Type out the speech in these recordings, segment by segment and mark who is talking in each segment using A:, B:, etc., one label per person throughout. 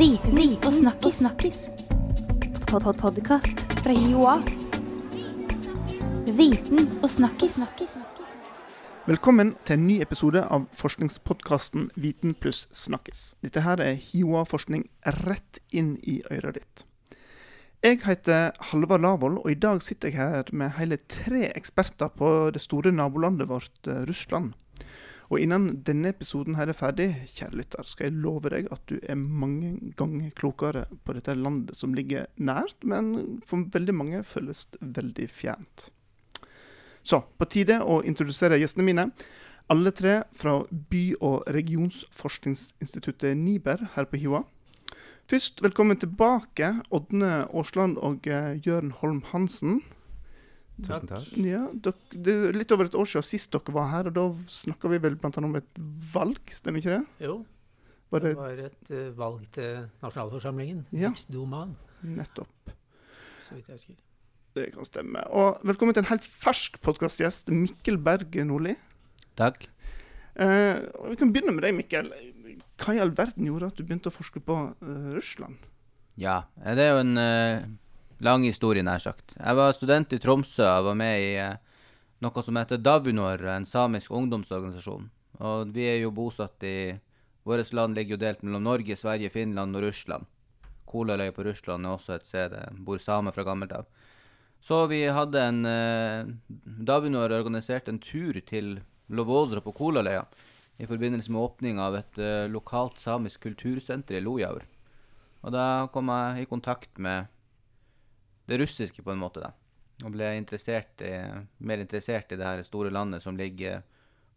A: Viten og snakkis. snakkis. Pod -pod Podkast fra Joa. Viten og snakkis.
B: Velkommen til en ny episode av forskningspodkasten Viten pluss snakkis. Dette her er HiOA-forskning rett inn i øret ditt. Jeg heter Halvard Lavoll, og i dag sitter jeg her med hele tre eksperter på det store nabolandet vårt, eh, Russland. Og innen denne episoden her er ferdig, kjære lytter, skal jeg love deg at du er mange ganger klokere på dette landet som ligger nært, men for veldig mange føles veldig fjernt. Så, på tide å introdusere gjestene mine. Alle tre fra by- og regionsforskningsinstituttet NIBER her på Hiva. Først velkommen tilbake, Ådne Aasland og eh, Jørn Holm Hansen.
C: Tusen takk.
B: Ja, dere, det er litt over et år siden sist dere var her, og da snakka vi vel bl.a. om et valg, stemmer ikke det?
C: Jo,
B: Var
C: det
B: det
C: var et uh, valg til nasjonalforsamlingen.
B: Ja.
C: Riksdomaen.
B: nettopp?
C: så vidt jeg husker.
B: Det kan stemme. Og velkommen til en helt fersk podkastgjest, Mikkel Berg Nordli.
D: Takk.
B: Eh, vi kan begynne med deg, Mikkel. Hva i all verden gjorde at du begynte å forske på uh, Russland?
D: Ja, eh, det er jo en eh, lang historie, nær sagt. Jeg var student i Tromsø Jeg var med i eh, noe som heter Davunor, en samisk ungdomsorganisasjon. Og vi er jo bosatt i Vårt land ligger jo delt mellom Norge, Sverige, Finland og Russland. Kolaløya på Russland er også et sted det bor samer fra gammelt av. Så vi hadde en eh, Davunor organiserte en tur til Lovozra på Kolaløya i forbindelse med åpning av et eh, lokalt samisk kultursenter i Lojaur. Og da kom jeg i kontakt med det russiske, på en måte. da. Og ble interessert i, mer interessert i det her store landet som ligger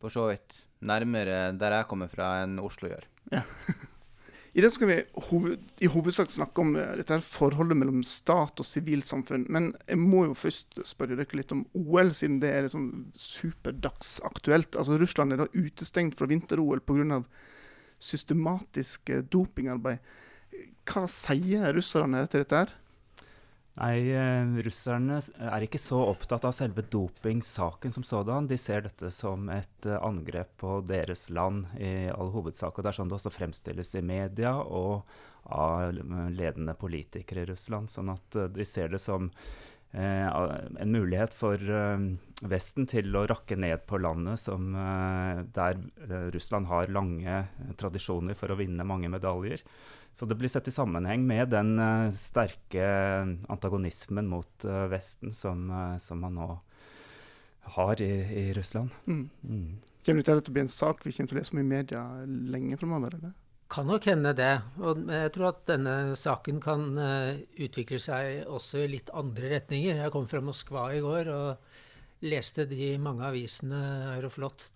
D: for så vidt nærmere der jeg kommer fra, enn Oslo gjør.
B: I det skal vi hoved, i hovedsak snakke om eh, dette her forholdet mellom stat og sivilsamfunn. Men jeg må jo først spørre dere litt om OL, siden det er liksom superdagsaktuelt. Altså Russland er da utestengt fra vinter-OL pga. systematisk eh, dopingarbeid. Hva sier russerne til dette her?
E: Nei, eh, russerne er ikke så opptatt av selve dopingsaken som sådan. De ser dette som et eh, angrep på deres land i all hovedsak. Og det er sånn det også fremstilles i media og av ledende politikere i Russland. Sånn at eh, de ser det som eh, en mulighet for eh, Vesten til å rakke ned på landet som, eh, der Russland har lange tradisjoner for å vinne mange medaljer. Så det blir sett i sammenheng med den eh, sterke antagonismen mot eh, Vesten som, eh, som man nå har i, i Russland.
B: Mm.
E: Mm.
B: Kommer dette til å bli en sak vi kommer til å lese om i media lenge fremover? eller?
C: Kan nok hende det. Og jeg tror at denne saken kan eh, utvikle seg også i litt andre retninger. Jeg kom fra Moskva i går og leste de mange avisene Aeroflot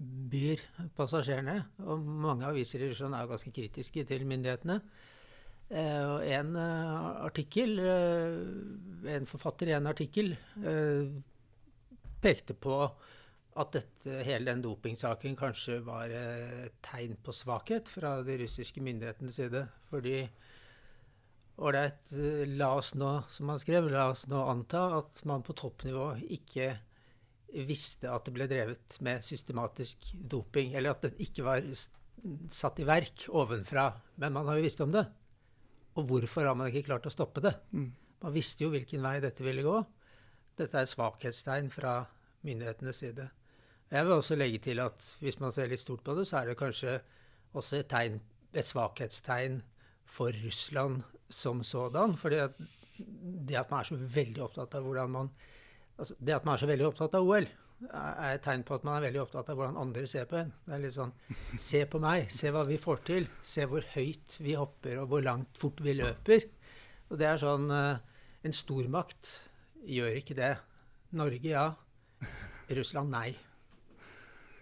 C: tilbyr passasjerene. Og mange aviser i Russland er ganske kritiske til myndighetene. Eh, og en eh, artikkel, eh, en forfatter i en artikkel, eh, pekte på at dette, hele den dopingsaken kanskje var et tegn på svakhet fra de russiske myndighetenes side. Fordi ålreit, la oss nå, som han skrev, la oss nå anta at man på toppnivå ikke visste at det ble drevet med systematisk doping, eller at det ikke var satt i verk ovenfra. Men man har jo visst om det. Og hvorfor har man ikke klart å stoppe det?
B: Mm.
C: Man visste jo hvilken vei dette ville gå. Dette er svakhetstegn fra myndighetenes side. Jeg vil også legge til at hvis man ser litt stort på det, så er det kanskje også et, tegn, et svakhetstegn for Russland som sådan. fordi det at man er så veldig opptatt av hvordan man altså Det at man er så veldig opptatt av OL, er et tegn på at man er veldig opptatt av hvordan andre ser på en. Det er litt sånn Se på meg, se hva vi får til. Se hvor høyt vi hopper, og hvor langt fort vi løper. Og det er sånn eh, En stormakt gjør ikke det. Norge, ja. Russland, nei.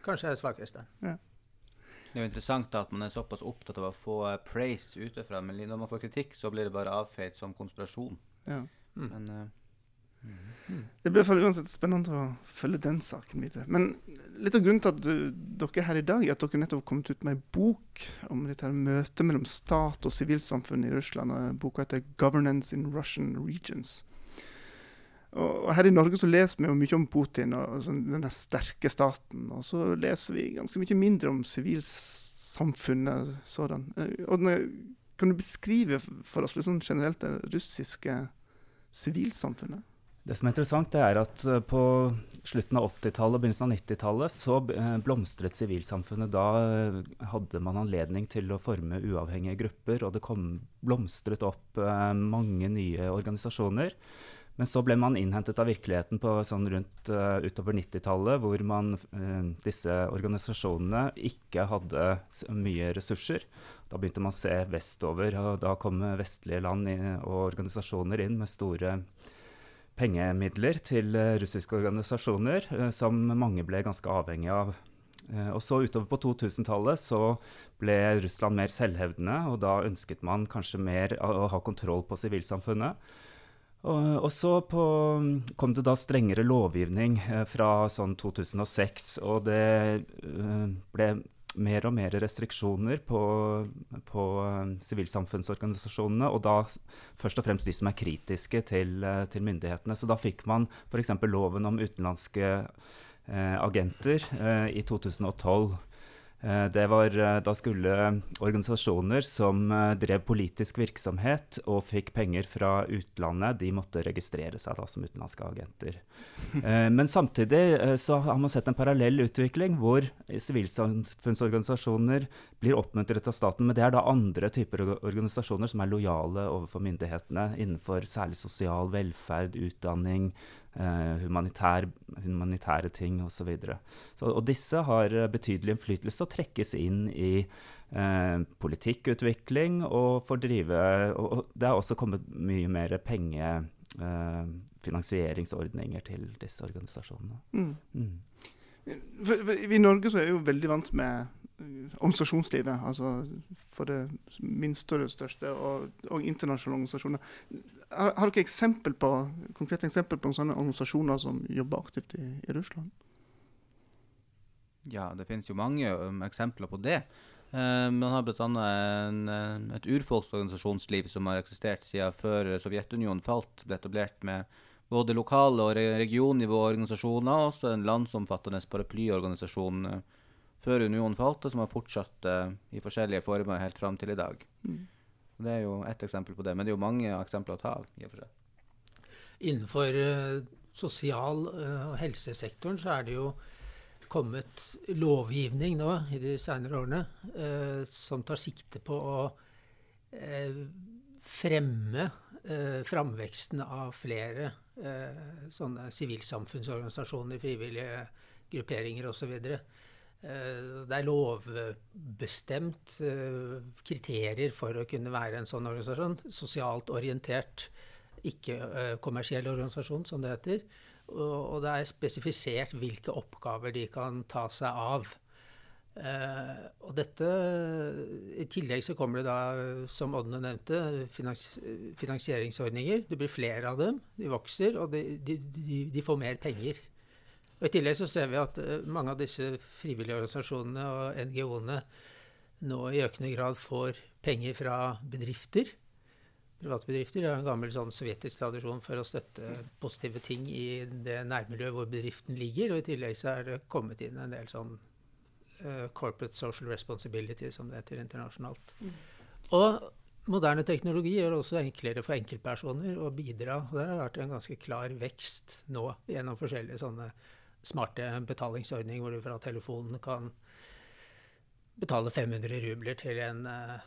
C: Kanskje er det svakhetstegn.
D: Det er jo interessant at man er såpass opptatt av å få praise utefra, men når man får kritikk, så blir det bare avfeid som konspirasjon.
B: Ja.
C: Mm.
D: Men eh,
B: Det blir uansett spennende å følge den saken videre. Men litt av grunnen til at du, dere er her i dag, er at dere nettopp har kommet ut med ei bok om dette her møtet mellom stat og sivilsamfunn i Russland. Boka heter 'Governance in Russian Regions'. Og her i Norge så leser vi jo mye om Putin og, sånn, denne sterke staten. Og så leser vi ganske mye mindre om sivilsamfunnet sådan. Eh, Kan du beskrive for oss litt sånn generelt det russiske sivilsamfunnet?
E: Det som er interessant, det er at eh, på slutten av 80-tallet og begynnelsen av 90-tallet så eh, blomstret sivilsamfunnet. Da eh, hadde man anledning til å forme uavhengige grupper, og det kom, blomstret opp mange nye organisasjoner. Men så ble man innhentet av virkeligheten på sånn rundt uh, utover 90-tallet, hvor man, uh, disse organisasjonene ikke hadde mye ressurser. Da begynte man å se vestover, og da kom vestlige land og organisasjoner inn med store pengemidler til uh, russiske organisasjoner, som mange ble ganske avhengige av. og så utover på 2000-tallet så ble Russland mer selvhevdende, og da ønsket man kanskje mer å ha kontroll på sivilsamfunnet. Og, så på, kom det da strengere lovgivning eh, fra sånn 2006, og det eh, ble mer og mer restriksjoner på, på uh, sivilsamfunnsorganisasjonene, og da først og fremst de som er kritiske til, uh, til myndighetene. Så da fikk man f.eks. loven om utenlandske eh, agenter i 2012. Eh, det var, eh, da skulle organisasjoner som eh, drev politisk virksomhet og fikk penger fra utlandet, de måtte registrere seg da som utenlandske agenter. Men samtidig så har man sett en parallell utvikling hvor sivilsamfunnsorganisasjoner blir oppmuntret av staten, men det er da andre typer organisasjoner som er lojale overfor myndighetene innenfor særlig sosial velferd, utdanning, humanitær, humanitære ting osv. Og disse har betydelig innflytelse og trekkes inn i eh, politikkutvikling og får drive og, og, det har også kommet mye mer pengefinansieringsordninger eh, til disse organisasjonene. Mm. Mm.
B: For, for, I Norge så er vi jo veldig vant med organisasjonslivet. Altså for det minste og det største, og, og internasjonale organisasjoner. Har, har, dere eksempel på, konkrete eksempel på sånne organisasjoner som jobber aktivt i, i Russland?
D: Ja, det finnes jo mange um, eksempler på det. Uh, man har bl.a. Et urfolksorganisasjonsliv som har eksistert siden før Sovjetunionen falt. ble etablert med både lokale og regionnivåorganisasjoner, og også en landsomfattende paraplyorganisasjon. Uh, før unionen falt, og som har fortsatt uh, i forskjellige former helt fram til i dag. Mm. Det er jo ett eksempel på det, men det er jo mange eksempler å ta av. i og for seg.
C: Innenfor uh, sosial- uh, og helsesektoren så er det jo kommet lovgivning nå i de senere årene som tar sikte på å fremme framveksten av flere sånne sivilsamfunnsorganisasjoner, frivillige grupperinger osv. Eh, det er lovbestemt eh, kriterier for å kunne være en sånn organisasjon. Sosialt orientert, ikke-kommersiell eh, organisasjon, som det heter. Og det er spesifisert hvilke oppgaver de kan ta seg av. og dette I tillegg så kommer det da, som Ådne nevnte, finansieringsordninger. Det blir flere av dem. De vokser, og de, de, de, de får mer penger. Og I tillegg så ser vi at uh, mange av disse frivillige organisasjonene og NGO-ene nå i økende grad får penger fra bedrifter. Private bedrifter har en gammel sånn sovjetisk tradisjon for å støtte positive ting i det nærmiljøet hvor bedriften ligger. Og i tillegg så er det kommet inn en del sånn uh, corporate social responsibility, som det heter internasjonalt. Mm. Og moderne teknologi gjør det også enklere for enkeltpersoner å bidra. og Det har vært en ganske klar vekst nå gjennom forskjellige sånne smarte betalingsordning hvor du fra telefonen kan betale 500 rubler til en uh,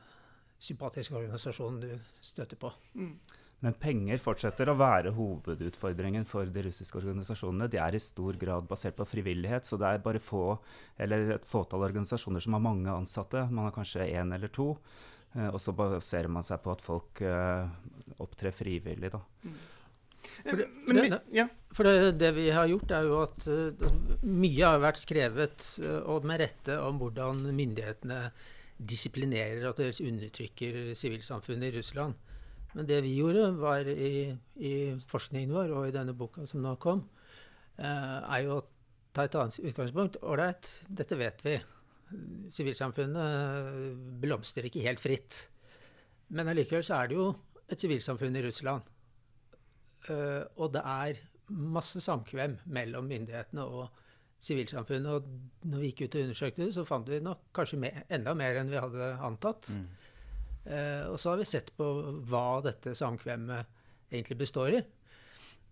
C: sympatisk organisasjon du støtter på. Mm.
E: Men penger fortsetter å være hovedutfordringen for de russiske organisasjonene. De er i stor grad basert på frivillighet, så det er bare få, eller et fåtall organisasjoner som har mange ansatte. Man har kanskje én eller to. Uh, og så baserer man seg på at folk uh, opptrer frivillig. da. Mm.
C: For, det, for, det, ja. for det, det, vi har gjort, er jo at uh, mye har vært skrevet, uh, og med rette, om hvordan myndighetene disiplinerer og dels undertrykker sivilsamfunnet i Russland. Men det vi gjorde var i, i, forskningen vår og i denne boka som nå kom, uh, er jo å ta et annet utgangspunkt. Ålreit, dette vet vi. Sivilsamfunnet blomstrer ikke helt fritt. Men allikevel så er det jo et sivilsamfunn i Russland. Uh, og det er masse samkvem mellom myndighetene og sivilsamfunnet. Og når vi gikk ut og undersøkte det, så fant vi nok kanskje mer, enda mer enn vi hadde antatt. Mm. Eh, og så har vi sett på hva dette samkvemmet egentlig består i.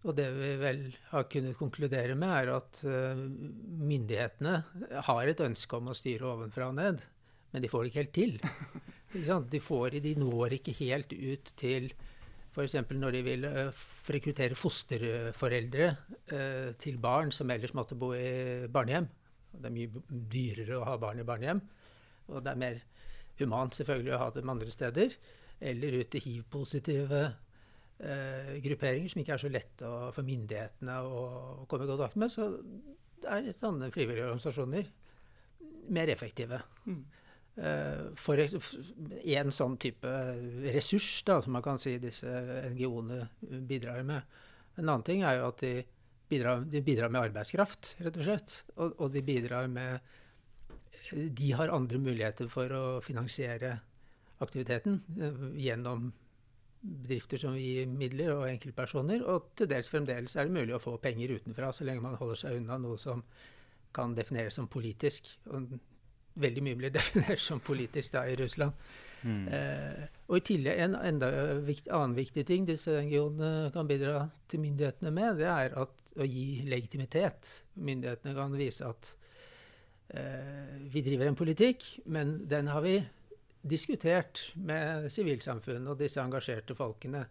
C: Og det vi vel har kunnet konkludere med, er at uh, myndighetene har et ønske om å styre ovenfra og ned, men de får det ikke helt til. De, får, de, når ikke helt ut til F.eks. når de vil uh, rekruttere fosterforeldre uh, til barn som ellers måtte bo i barnehjem. Det er mye dyrere å ha barn i barnehjem. Og det er mer humant selvfølgelig å ha dem andre steder. Eller ut til hiv-positive eh, grupperinger som ikke er så lette for myndighetene å, å komme i kontakt med. Så er sånne frivillige organisasjoner mer effektive. Mm. Eh, for en sånn type ressurs da, som man kan si disse NGO-ene bidrar med. En annen ting er jo at de bidrar, de bidrar med arbeidskraft, rett og slett. Og, og de bidrar med De har andre muligheter for å finansiere aktiviteten eh, gjennom bedrifter som gir midler, og enkeltpersoner. Og til dels fremdeles er det mulig å få penger utenfra, så lenge man holder seg unna noe som kan defineres som politisk. Og veldig mye blir definert som politisk da i Russland. Mm. Eh, og i tillegg en enda vikt, annen viktig ting disse NGO-ene kan bidra til myndighetene med, det er at, å gi legitimitet. Myndighetene kan vise at eh, vi driver en politikk, men den har vi diskutert med sivilsamfunnet og disse engasjerte folkene.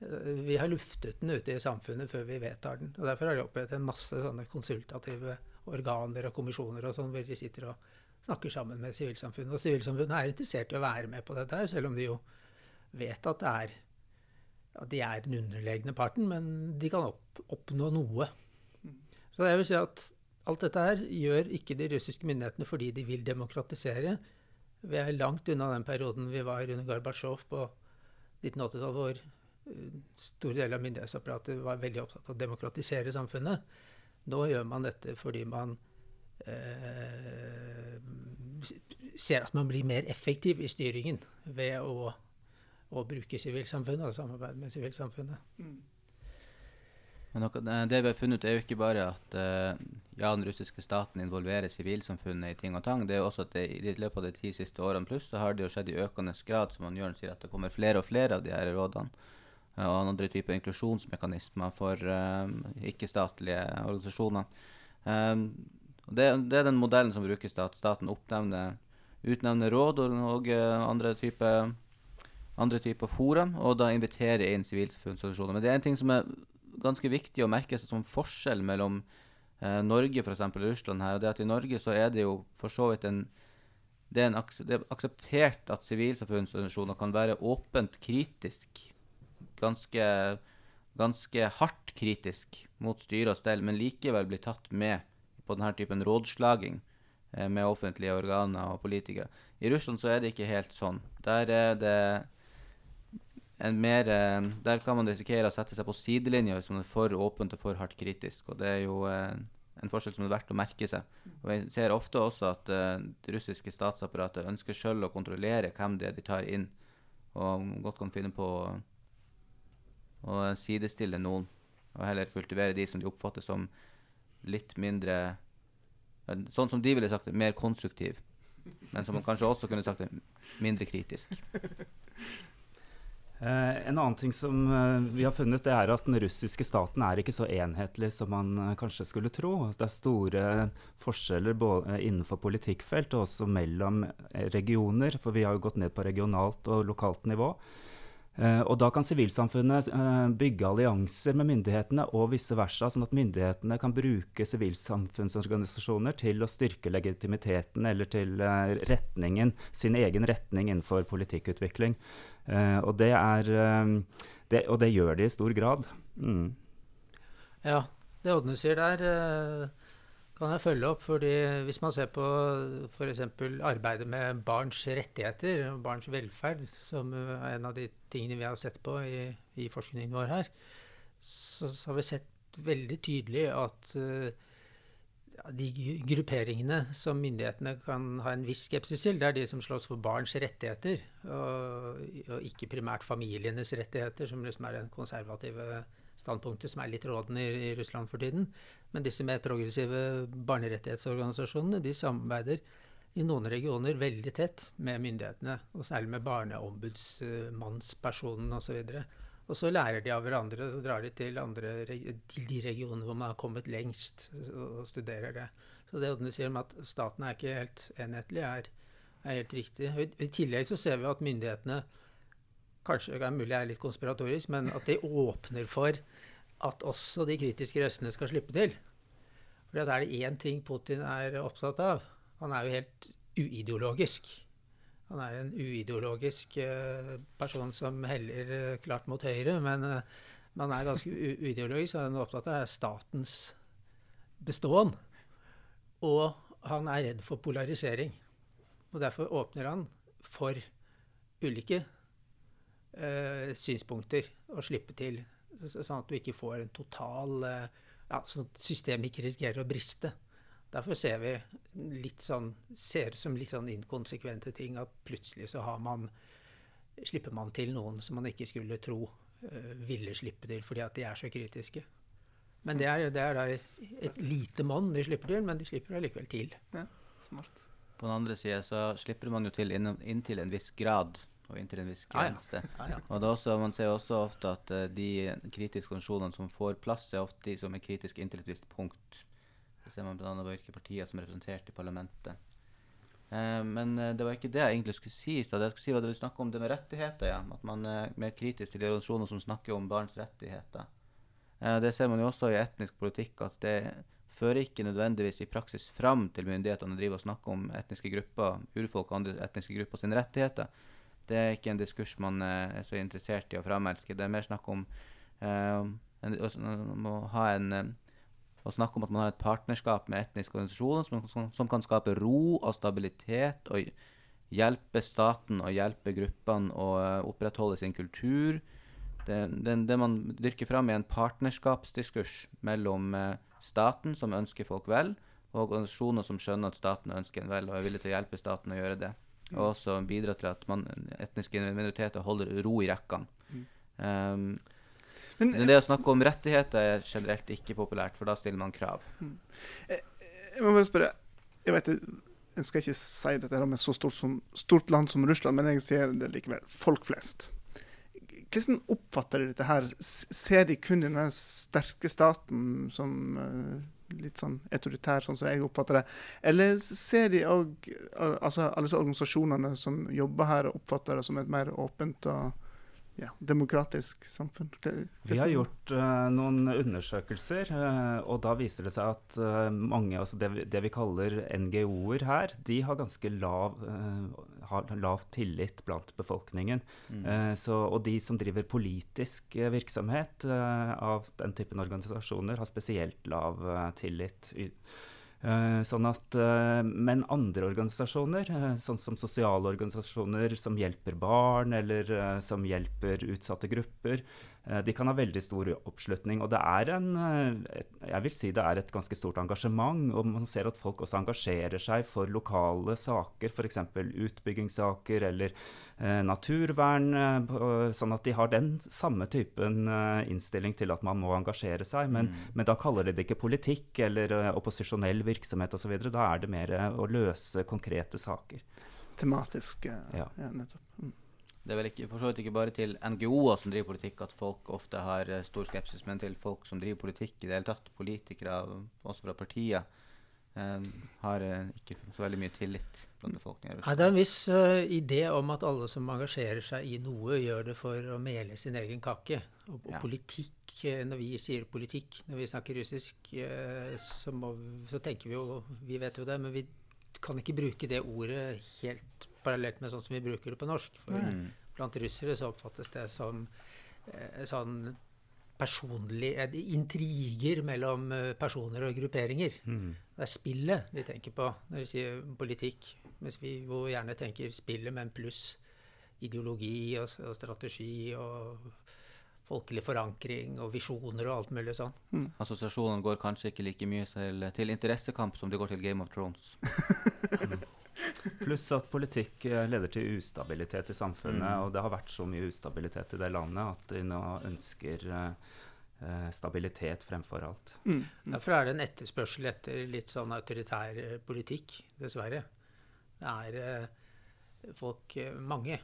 C: Eh, vi har luftet den ute i samfunnet før vi vedtar den. og Derfor har de opprettet en masse sånne konsultative organer og kommisjoner og sånn, hvor de sitter og snakker sammen med sivilsamfunnet. Og sivilsamfunnet er interessert i å være med på dette, her, selv om de jo vet at, er, at de er den underlegne parten, men de kan opp, oppnå noe. Så jeg vil si at alt dette her gjør ikke de russiske myndighetene fordi de vil demokratisere. Vi er langt unna den perioden vi var under Gorbatsjov på 1980-tallet, hvor uh, store deler av myndighetsapparatet var veldig opptatt av å demokratisere samfunnet. Nå gjør man dette fordi man ser at man blir mer effektiv i styringen ved å, å bruke sivilsamfunnet og samarbeide med sivilsamfunnet. Mm.
D: Men noe, det vi har funnet ut, er jo ikke bare at uh, ja, den russiske staten involverer sivilsamfunnet i ting og tang. Det er jo også at det, i løpet av de ti siste årene pluss så har det jo skjedd i økende grad, som Jørn sier, at det kommer flere og flere av de her rådene. Og andre typer inklusjonsmekanismer for uh, ikke-statlige organisasjoner. Det, det, er den modellen som brukes, da, at staten oppnevner, utnevner råd og, og andre typer andre typer fora, og da inviterer inn sivilsamfunnsorganisasjoner. Men det er en ting som er ganske viktig å merke seg som forskjell mellom eh, Norge for eksempel, og Russland her. og det at I Norge så er det jo for så vidt en det er, en, det er akseptert at sivilsamfunnsorganisasjoner kan være åpent kritisk, ganske, ganske hardt kritisk mot styre og stell, men likevel bli tatt med denne typen rådslaging eh, med offentlige organer og politikere. I Russland så er det ikke helt sånn. Der er det mer, eh, der kan man risikere å sette seg på sidelinja hvis man er for åpent og for hardt kritisk. og Det er jo eh, en forskjell som er verdt å merke seg. Og Jeg ser ofte også at det russiske statsapparatet ønsker selv å kontrollere hvem det er de tar inn, og godt kan finne på å sidestille noen, og heller kultivere de som de oppfatter som litt mindre Sånn som de ville sagt det, mer konstruktiv. Men som man kanskje også kunne sagt det, mindre kritisk.
E: Uh, en annen ting som uh, vi har funnet, det er at den russiske staten er ikke så enhetlig som man uh, kanskje skulle tro. Det er store forskjeller både innenfor politikkfelt og også mellom regioner. For vi har jo gått ned på regionalt og lokalt nivå. Og da kan sivilsamfunnet bygge allianser med myndighetene og vice versa, sånn at myndighetene kan bruke sivilsamfunnsorganisasjoner til å styrke legitimiteten eller til retningen, sin egen retning innenfor politikkutvikling. Og, det er, det, og det gjør de i stor grad. Mm.
C: Ja, det Odne sier der, kan jeg følge opp. fordi Hvis man ser på f.eks. arbeidet med barns rettigheter og barns velferd, som er en av de tingene vi har sett på i, i forskningen vår her, så, så, har vi sett veldig tydelig at de grupperingene som myndighetene kan ha en viss skepsis til, det er de som slåss for barns rettigheter, og, og ikke primært familienes rettigheter, som liksom er det konservative standpunktet som er litt rådende i, i, Russland for tiden. Men disse mer progressive barnerettighetsorganisasjonene de samarbeider i noen regioner veldig tett med myndighetene, og særlig med barneombudsmannspersonen osv. Og, og så lærer de av hverandre, og så drar de til, andre, til de regionene hvor man har kommet lengst, og studerer det. Så det du sier om at staten er ikke helt enhetlig, er, er helt riktig. I, I, tillegg så ser vi at myndighetene Kanskje det er mulig jeg er litt konspiratorisk, men at de åpner for at også de kritiske røstene skal slippe til. For er det én ting Putin er opptatt av. Han er jo helt uideologisk. Han er en uideologisk uh, person som heller uh, klart mot høyre, men uh, man er ganske uideologisk. Han er opptatt av statens beståen. Og han er redd for polarisering. Og derfor åpner han for ulike synspunkter å slippe til. Sånn at du ikke får en total ja, sånn at systemet ikke risikerer å briste. Derfor ser vi litt sånn, ser som litt sånn inkonsekvente ting at plutselig så har man, slipper man til noen som man ikke skulle tro uh, ville slippe til fordi at de er så kritiske. Men det er, det er da et lite monn de slipper til, men de slipper allikevel til.
B: Ja, smart.
D: På den andre sida så slipper man jo til inntil en viss grad og inntil en viss grense.
C: Ja. Ja.
D: Og også, Man ser også ofte at uh, de kritiske organisasjonene som får plass, er ofte de som er kritiske inntil et visst punkt. Det ser man bl.a. på hvilke partier som er representert i parlamentet. Uh, men uh, det var ikke det jeg egentlig skulle si. Så det jeg skulle si var det vi snakka om det med rettigheter. Ja. At man er mer kritisk til de organisasjoner som snakker om barns rettigheter. Det ser man jo også i etnisk politikk, at det fører ikke nødvendigvis i praksis fram til myndighetene å drive og snakke om etniske grupper, urfolk og andre etniske grupper sine rettigheter. Det er ikke en diskurs man er så interessert i å framelske. Det er mer snakk om en, å ha en å snakke om at man har et partnerskap med etniske organisasjoner som, som, som, kan skape ro og stabilitet og hjelpe staten og hjelpe gruppene å opprettholde sin kultur. Det, det, det, man dyrker fram, er en partnerskapsdiskurs mellom staten, som ønsker folk vel, og organisasjoner som skjønner at staten ønsker en vel og er villig til å hjelpe staten å gjøre det. Og også bidra til at man, etniske minoriteter holder ro i rekkene. Um, men, men, det å snakke om rettigheter er generelt ikke populært, for da stiller man krav. Mm.
B: Jeg, jeg, må bare spørre Jeg vet jeg skal ikke si dette med så stort, som, stort, land som Russland, men jeg sier det likevel. Folk flest. Hvordan oppfatter de dette her? Ser de kun den sterke staten som uh, litt sånn autoritær, sånn som jeg oppfatter det? Eller ser de òg altså, alle disse organisasjonene som jobber her, oppfatter det som et mer åpent og ja, demokratisk samfunn.
E: Vi har gjort uh, noen undersøkelser, uh, og da viser det seg at uh, mange, altså det, det, vi kaller NGO-er her, de har ganske lav, har lav tillit blant befolkningen. Mm. Så, og de som driver politisk virksomhet av den typen organisasjoner, har spesielt lav tillit. Uh, sånn at, uh, men andre organisasjoner, uh, sånn som sosiale organisasjoner som hjelper barn, eller som hjelper utsatte grupper, Eh, de kan ha veldig stor oppslutning. Og det er en eh, Jeg vil si det er et ganske stort engasjement. Og man ser at folk også engasjerer seg for lokale saker, f.eks. utbyggingssaker eller eh, naturvern. Eh, sånn at de har den samme typen eh, innstilling til at man må engasjere seg. Men, mm. men da kaller de det ikke politikk eller eh, opposisjonell virksomhet osv. Da er det mer å løse konkrete saker.
B: Tematisk, ja, ja nettopp. Mm.
D: Det er vel ikke, for så vidt ikke bare til NGO-er som driver politikk at folk ofte har uh, stor skepsis, men til folk som driver politikk i det hele tatt. Politikere, også fra partier, eh, har uh, ikke så veldig mye tillit blant befolkningen.
C: Ja, det er en viss idé om at alle som engasjerer seg i noe, gjør det for å mele sin egen kake. Og, og ja. politikk, når vi sier politikk, når vi snakker russisk, så, må, så tenker vi jo Vi vet jo det, men vi kan ikke bruke det ordet helt parallelt med sånn som vi bruker det på norsk. For mm. blant russere så oppfattes det som eh, sånn personlig eh, intriger mellom eh, personer og grupperinger. Mm. Det er spillet de tenker på når de sier politikk. Mens vi jo gjerne tenker spillet, men pluss ideologi og, og strategi og folkelig forankring og visjoner og alt mulig sånn.
D: Mm. Assosiasjonene går kanskje ikke like mye til, til interessekamp som de går til Game of Thrones.
E: mm. Pluss at politikk eh, leder til ustabilitet i samfunnet, mm. og det har vært så mye ustabilitet i det landet at de nå ønsker eh, stabilitet fremfor alt. Mm.
C: Mm. Derfor er det en etterspørsel etter litt sånn autoritær politikk, dessverre. Det er eh, folk, eh, mange,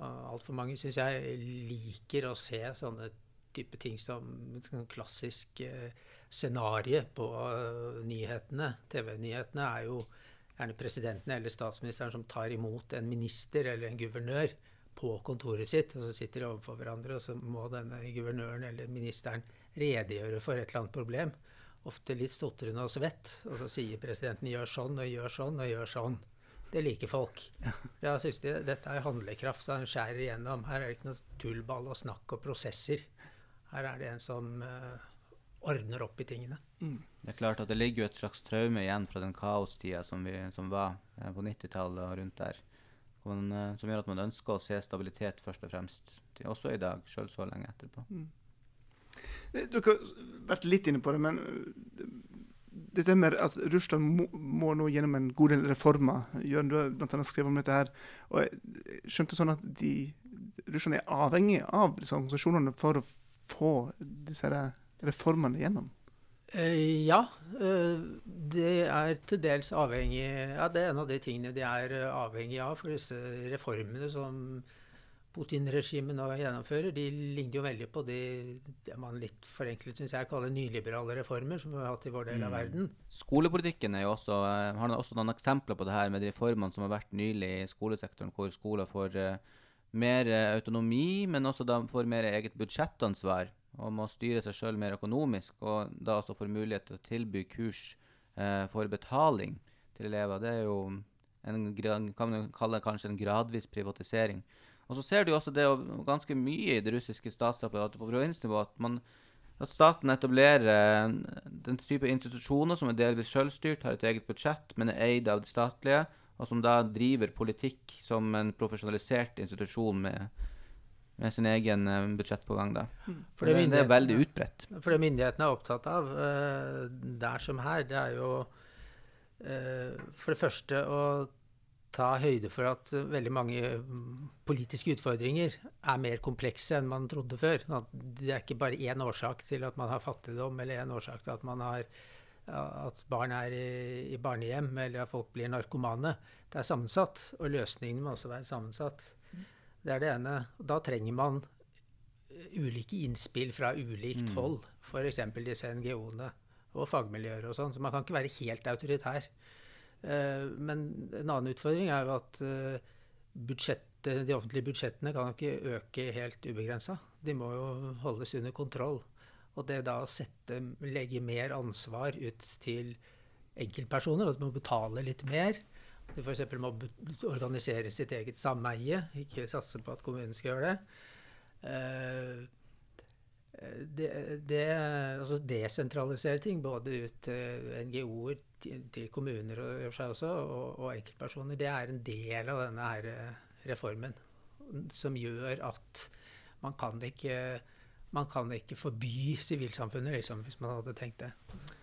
C: altfor mange syns jeg, liker å se sånne type ting som sånn klassisk eh, scenario på eh, nyhetene. TV-nyhetene er jo gjerne presidenten eller statsministeren som tar imot en minister eller en guvernør på kontoret sitt. og Så sitter de overfor hverandre, og så må denne guvernøren eller ministeren redegjøre for et eller annet problem. Ofte litt stotrende og svett. Og så sier presidenten 'gjør sånn og gjør sånn og gjør sånn'. Det liker folk. Jeg synes det, Dette er handlekraft. Han skjærer igjennom. Her er det ikke noe tullball og snakk og prosesser. Her er det en som uh, ordner opp i tingene.
D: Mm. Det er klart at det ligger jo et slags traume igjen fra den kaostida som, vi, som var eh, på 90-tallet og rundt der. Man, uh, som gjør at man ønsker å se stabilitet først og fremst. Også i dag, sjøl så lenge etterpå. Mm.
B: Dere har vært litt inne på det, men dette med at Russland må, må, nå gjennom en god del reformer. Jørn, du har bl.a. skrevet om dette her. og Jeg skjønte sånn at de, Russland er avhengig av disse organisasjonene for å få disse reformene gjennom?
C: Eh, ja, eh, det er til dels avhengig ja, Det er en av de tingene de er eh, avhengig av. For disse reformene som Putin-regimet nå gjennomfører, de ligner jo veldig på de det man litt forenklet synes jeg, kaller nyliberale reformer som vi har hatt i vår del av mm. verden.
D: Skolepolitikken er jo også, har også noen eksempler på det her med de reformene som har vært nylig i skolesektoren, hvor skoler får uh, mer autonomi, men også da får mer eget budsjettansvar og må styre seg sjøl mer økonomisk, og da også får mulighet til å tilby kurs eh, for betaling til elever. Det er jo en, kan man kalle kanskje en gradvis privatisering. Og så ser du også det ganske mye i det russiske statsapparatet på provinsnivå at, man, at staten etablerer den type institusjoner som er delvis selvstyrt, har et eget budsjett, men er eid av det statlige, og som da driver politikk som en profesjonalisert institusjon med med sin egen uh, budsjettpågang. Da. Mm. For det, det, er veldig utbredt.
C: For det myndighetene er opptatt av uh, der som her, det er jo for det første å ta høyde for at veldig mange politiske utfordringer er mer komplekse enn man trodde før. Det er ikke bare én årsak til at man har fattigdom, eller én årsak til at, har, at barn er i, i barnehjem, eller at folk blir narkomane. Det er sammensatt, og løsningene må også være sammensatt. Det er det ene. Da trenger man eh, ulike innspill fra ulikt mm. hold. F.eks. disse NGO-ene og fagmiljøer og sånn. Så man kan ikke være helt autoritær. Uh, men en annen utfordring er jo at uh, de offentlige budsjettene kan ikke øke helt ubegrensa. De må jo holdes under kontroll. Og det da å sette, legge mer ansvar ut til enkeltpersoner, at de må betale litt mer, de f.eks. må organisere sitt eget sameie, ikke satse på at kommunen skal gjøre det. Uh, det, det, altså desentralisere ting, både ut til NGO-er, til, kommuner og, også, og, og, enkeltpersoner, det er en del av denne her eh, reformen. Som gjør at man kan ikke, man kan ikke forby sivilsamfunnet, liksom, hvis man hadde tenkt det.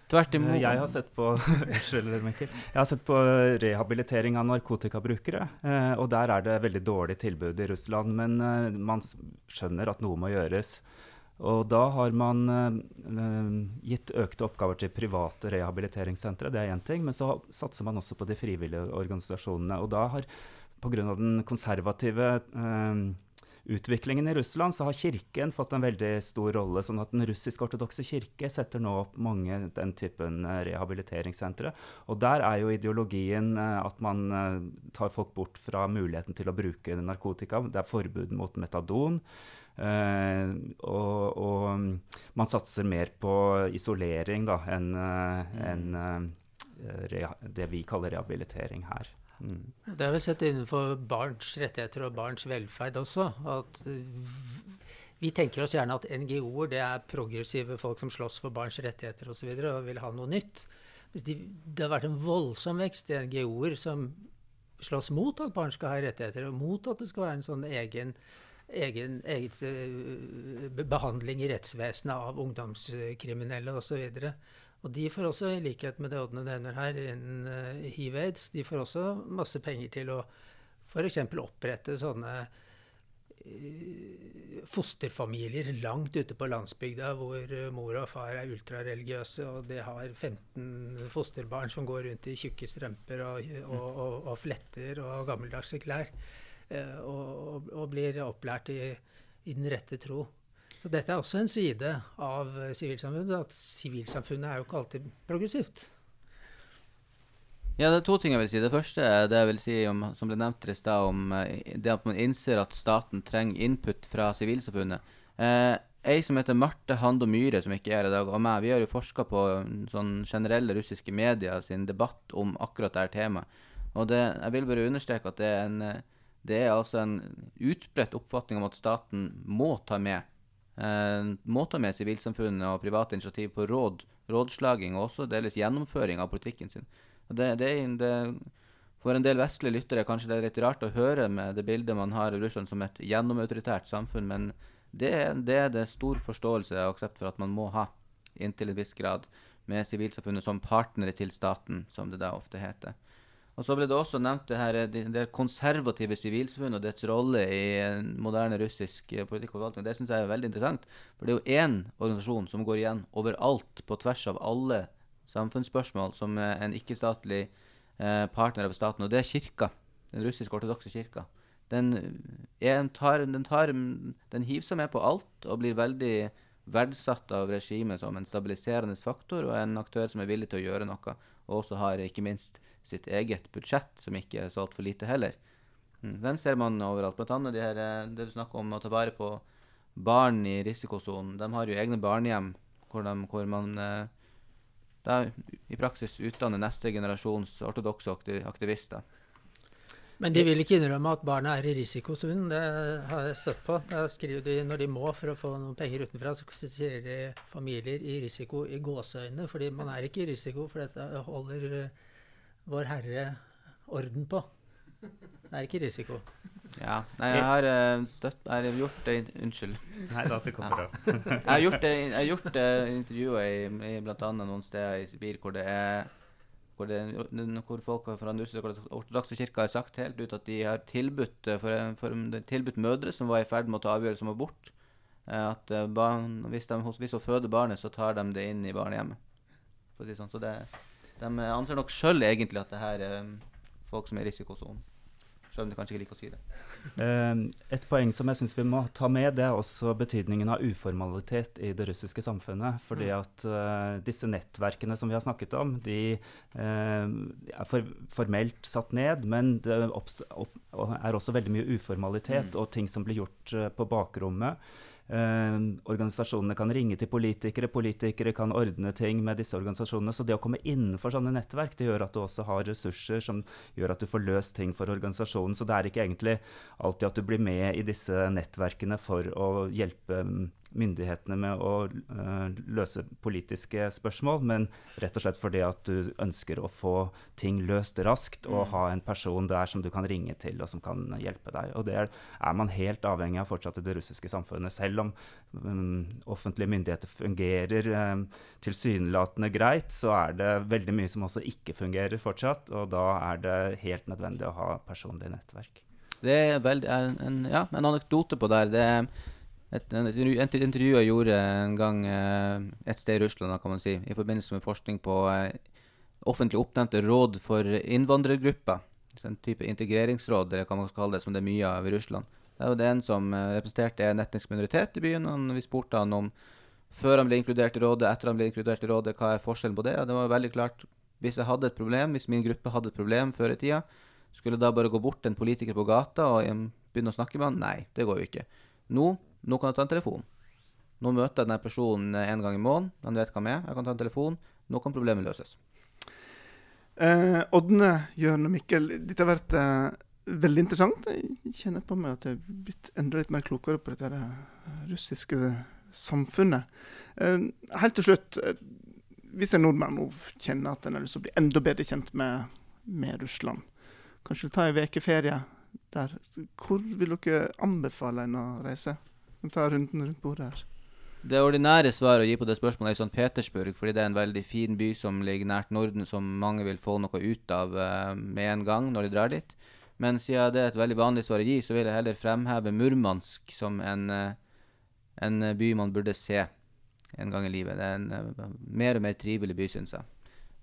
E: Tvert imot. Eh, jeg har sett på, jeg har sett på rehabilitering av narkotikabrukere. Eh, og der er det veldig dårlig tilbud i Russland. Men man skjønner at noe må gjøres. Og da har man gitt økte oppgaver til private rehabiliteringssentre. Det er én ting. Men så satser man også på de frivillige organisasjonene. Og da har pga. den konservative eh, utviklingen i Russland, så har Kirken fått en veldig stor rolle. sånn at Den russisk-ortodokse kirke setter nå opp mange den typen eh, rehabiliteringssentre. Og der er jo ideologien eh, at man eh, tar folk bort fra muligheten til å bruke narkotika. Det er forbud mot metadon. Uh, og, og, man satser mer på isolering da, enn uh, en, uh, det vi kaller rehabilitering her.
C: Mm. Det har vi sett innenfor barns rettigheter og barns velferd også. at vi tenker oss gjerne at NGO-er det er progressive folk som slåss for barns rettigheter osv. Og, så videre, og vil ha noe nytt. De, det har vært en voldsom vekst i NGO-er som slåss mot at barn skal ha rettigheter, og mot at det skal være en sånn egen, egen eget, uh, behandling i rettsvesenet av ungdomskriminelle osv. Og de får også, i likhet med det Odne nevner her, innen uh, hiv-aids, de får også masse penger til å f.eks. opprette sånne uh, fosterfamilier langt ute på landsbygda hvor eh, mor og far er ultrareligiøse, og de har 15 fosterbarn som går rundt i tjukke strømper og, og, og, og fletter og gammeldagse klær, eh, og, og, blir opplært i, i, den rette tro. Så dette er også en side av sivilsamfunnet. At sivilsamfunnet er jo ikke alltid progressivt.
D: Ja, det er to ting jeg vil si. Det første er det jeg vil si om, som ble nevnt i stad, om uh, det at man innser at staten trenger input fra sivilsamfunnet. Eh, ei som heter Marte Hando Myhre, som ikke er i dag, og meg, vi har jo forska på mm, sånn generelle russiske medier sin debatt om akkurat dette temaet. Og det, jeg vil bare understreke at det er, en, eh, det er altså en utbredt oppfatning om at staten må ta med eh, må ta med sivilsamfunnet og private initiativ på råd, rådslaging og også delvis gjennomføring av politikken sin. Det, det, det, for en del vestlige lyttere kanskje det er litt rart å høre med det bildet man har av Russland som et gjennomautoritært samfunn, men det, det er det stor forståelse og aksept for at man må ha, inntil en viss grad, med sivilsamfunnet som partnere til staten, som det da ofte heter. Og Så ble det også nevnt det her, det konservative sivilsamfunnet og dets rolle i moderne russisk politikk og forvaltning. Det syns jeg er veldig interessant. For det er jo én organisasjon som går igjen overalt, på tvers av alle samfunnsspørsmål som en ikke-statlig eh, partner av staten, og det er kirka. Den russisk-ortodokse kirka. Den, tar, den, tar, den, hiver seg med på alt og blir veldig verdsatt av regimet som en stabiliserende faktor og en aktør som er villig til å gjøre noe, og også har ikke minst sitt eget budsjett, som ikke er så altfor lite heller. Mm, den ser man overalt. Blant annet de her, eh, det du snakker om å ta vare på barn i risikosonen. De har jo egne barnehjem hvor, de, hvor man eh, da i praksis utdanner neste generasjons ortodokse aktivister.
C: Men de vil ikke innrømme at barna er i risikosonen. Det har jeg støtt på. Da skriver de når de må for å få noen penger utenfra, så sier de familier i risiko i gåseøyne. Fordi man er ikke i risiko, for dette holder uh, Vår Herre orden på. Det er ikke risiko.
D: Ja. Nei, jeg har uh, støtt Jeg har gjort det Unnskyld.
E: Nei da, det kommer bra.
D: jeg har gjort det, jeg har gjort det intervjuet i, i bl.a. noen steder i Sibir hvor det er hvor, det, hvor folk fra den ortodokse kirka har sagt helt ut at de har tilbudt, eh, for, for, tilbudt mødre som var i ferd med å ta avgjørelse om abort, eh, at barn, hvis, de, hvis hun føder barnet, så tar de det inn i barnehjemmet. For å si sånn. Så det, de anser nok sjøl egentlig at det her er folk som er i risikosonen. Selv om de kanskje ikke liker å si det.
E: Uh, et poeng som jeg syns vi må ta med, det er også betydningen av uformalitet i det russiske samfunnet. Fordi mm. at uh, disse nettverkene som vi har snakket om, de uh, er for, formelt satt ned, men det opp, er også veldig mye uformalitet mm. og ting som blir gjort eh, på bakrommet. Eh, organisasjonene kan ringe til politikere, politikere kan ordne ting med disse organisasjonene. Så det å komme innenfor sånne nettverk det gjør at du også har ressurser som gjør at du får løst ting for organisasjonen. Så det er ikke egentlig alltid at du blir med i disse nettverkene for å hjelpe myndighetene med å uh, løse politiske spørsmål, men rett og slett fordi at du ønsker å få ting løst raskt og mm. ha en person der som du kan ringe til og som kan hjelpe deg. Og det er, man helt avhengig av fortsatt i det russiske samfunnet. Selv om um, offentlige myndigheter fungerer um, tilsynelatende greit, så er det veldig mye som også ikke fungerer fortsatt, og da er det helt nødvendig å ha personlig nettverk.
D: Det er veldig, en, ja, en anekdote på der. det er et, et, intervju jeg gjorde en gang eh, et sted i Russland kan man si, i forbindelse med forskning på eh, offentlig oppnevnte råd for innvandrergrupper. En type integreringsråd eller hva man skal kalle det, som det er mye av i Russland. Det var det en som eh, representerte en etnisk minoritet i byen. og Vi spurte han om før han ble inkludert i rådet, etter han ble inkludert i rådet, hva er forskjellen på det? Og det var veldig klart. Hvis jeg hadde et problem, hvis min gruppe hadde et problem før i tida, skulle da bare gå bort til en politiker på gata og begynne å snakke med han? Nei, det går jo ikke. Nå nå kan jeg ta en telefon. Nå møter jeg denne personen en gang i måneden. Han vet hva han er. Jeg kan ta en telefon. Nå kan problemet løses.
B: Eh, Ådne, Jørn og Mikkel, dette har vært eh, veldig interessant. Jeg kjenner på meg at jeg er blitt enda litt mer klokere på dette eh, russiske samfunnet. Eh, helt til slutt. Eh, hvis en nordmann nå kjenner at en har lyst til å bli enda bedre kjent med, med Russland, kanskje ta en uke ferie der. Hvor vil dere anbefale en å reise? Ta runden rundt bordet her.
D: Det ordinære svaret å gi på det spørsmålet er St. Petersburg, fordi det er en veldig fin by som ligger nært Norden, som mange vil få noe ut av uh, med en gang når de drar dit. Men siden det er et veldig vanlig svar å gi, så vil jeg heller fremheve Murmansk som en, uh, en eh, by man burde se en gang i livet. Det er en eh, mer og mer trivelig by, syns jeg.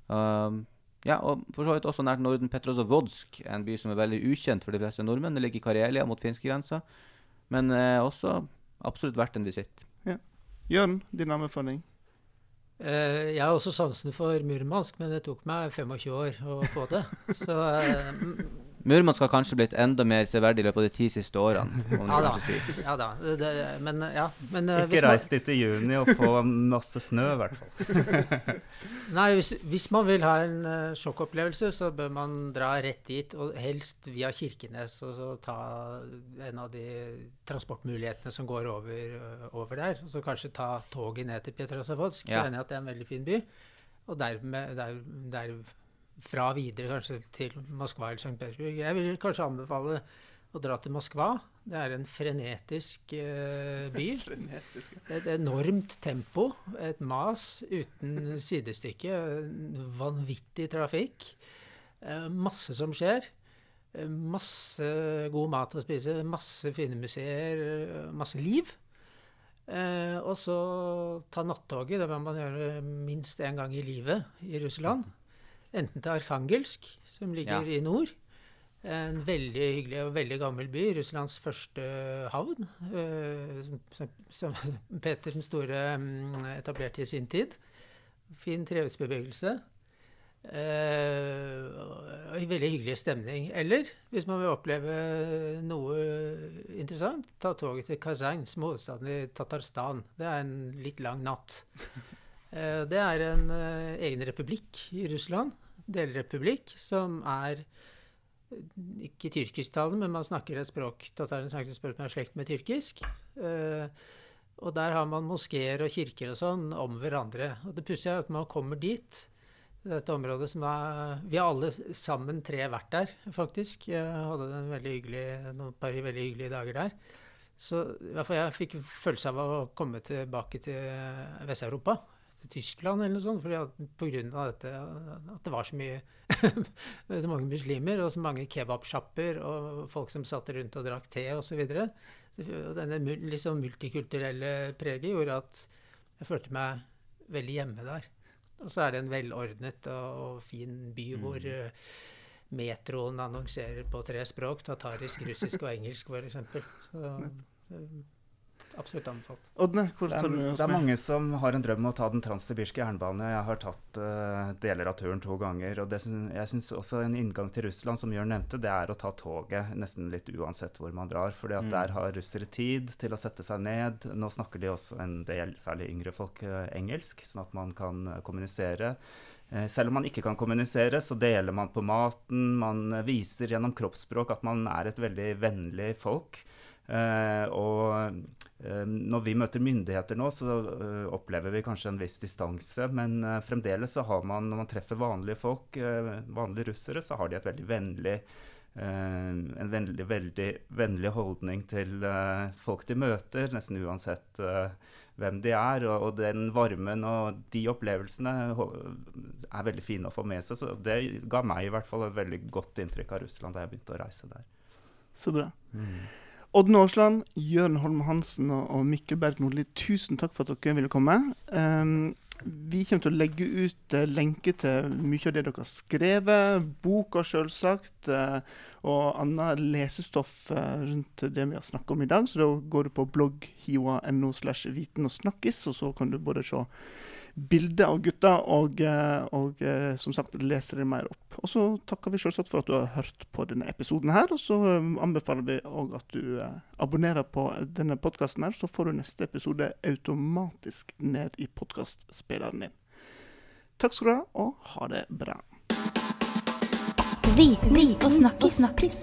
D: Um, ja, og for så vidt også nært Norden. Petrozovodsk, en by som er veldig ukjent for de fleste nordmenn. Det ligger i Karelia mot finskegrensa, men eh, også absolutt verdt en visitt.
B: Jørn, din anbefaling?
C: Uh, jeg har også sansen for Murmansk, men det tok meg 25 år å få det. Så m-
D: Murmansk har kanskje blitt enda mer severdig i løpet av de ti siste årene. Om
C: ja da.
D: Si.
C: Ja da. Det, det, men ja. Men, uh,
E: Ikke reis dit i juni og få masse snø, i hvert fall.
C: Nei, hvis, hvis man vil ha en uh, sjokkopplevelse, så bør man dra rett dit, og helst via Kirkenes, og så ta en av de transportmulighetene som går over, uh, over der. Og så kanskje ta toget ned til Petrozavodsk.
D: Ja.
C: Jeg er enig i at det er en veldig fin by. Og dermed, der, derfra videre kanskje til Moskva eller St. Petersburg. Jeg vil kanskje anbefale å dra til Moskva. Det er en frenetisk uh, by.
B: Frenetisk.
C: Et enormt tempo, et mas uten sidestykke, vanvittig trafikk. eh, Masse som skjer. eh, Masse god mat å spise, masse fine museer, masse liv. Eh, og så ta nattoget. Det må man gjøre minst én gang i livet i Russland. Enten til Arkhangelsk, som ligger
D: Ja.
C: i nord. En veldig hyggelig og veldig gammel by. Russlands første havn. eh, som, som Peter den store mm, etablerte i sin tid. Fin trehusbebyggelse. Eh, og veldig hyggelig stemning. Eller hvis man vil oppleve noe interessant, ta toget til Kazan, er i Tatarstan. Det er en litt lang natt. Eh, det er en egen republikk i Russland, delrepublikk, som er ikke tyrkisktalende, men man snakker et språk tatarene snakker et språk som er slekt med tyrkisk. Eh, og der har man moskeer og kirker og sånn om hverandre. Og det pussige er at man kommer dit, dette området som er Vi har alle sammen tre vært der, faktisk. Jeg hadde en veldig hyggelig, noen par veldig hyggelige dager der. Så i hvert fall jeg fikk følelse av å komme tilbake til Vest-Europa. Til Tyskland eller noe sånt. Fordi at, på grunn av dette, at det var så mye så mange muslimer og så mange kebabsjapper og folk som satt rundt og drakk te osv. Denne liksom multikulturelle preget gjorde at jeg følte meg veldig hjemme der. Og så er det en velordnet og, fin by hvor eh, metroen annonserer på tre språk. Tatarisk, russisk og engelsk f.eks. Så absolutt anbefalt.
B: Oddne, hvor
E: tar
B: tar
E: oss
B: du
E: det er
B: med?
E: mange som har en drøm om å ta den transsibirske jernbane. Jeg har tatt uh, deler av turen to ganger. og det, Jeg syns også en inngang til Russland, som Jørn nevnte, det er å ta toget nesten litt uansett hvor man drar. fordi at
D: Mm.
E: der har russere tid til å sette seg ned. Nå snakker de også en del, særlig yngre folk, eh, engelsk, sånn at man kan eh, kommunisere. Selv om man ikke kan kommunisere, så deler man på maten. Man viser gjennom kroppsspråk at man er et veldig vennlig folk. Eh, og eh, når vi møter myndigheter nå, så eh, opplever vi kanskje en viss distanse. Men eh, fremdeles så har man, når man treffer vanlige folk, eh, vanlige russere, så har de et veldig vennlig en veldig, veldig vennlig holdning til folk de møter, nesten uansett hvem de er. Og, og den varmen og de opplevelsene er veldig fine å få med seg. Så det ga meg i hvert fall et veldig godt inntrykk av Russland da jeg begynte å reise der.
B: Så bra. Oddne Aasland, Jørn Holm Hansen og Mikkel Berg Nordli, tusen takk for at dere ville komme. Um, vi kommer til å legge ut uh, lenke til mye av det dere har skrevet, boka selvsagt, uh, og annet lesestoff uh, rundt det vi har snakket om i dag. Så da går du på blogg.hioa.no slash viten og snakkis, og så kan du både se bilder av gutta og, eh, og eh, som sagt lese det mer opp. Og så takker vi selvsagt for at du har hørt på denne episoden her, og så eh, anbefaler vi òg at du abonnerer på denne podkasten her, så får du neste episode automatisk ned i podkastspilleren din. Takk skal du ha, og ha det bra.
A: Viten og snakkis. snakkis.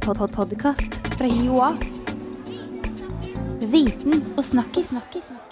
A: Pod -pod Podkast fra Joa. Viten og snakkis. snakkis.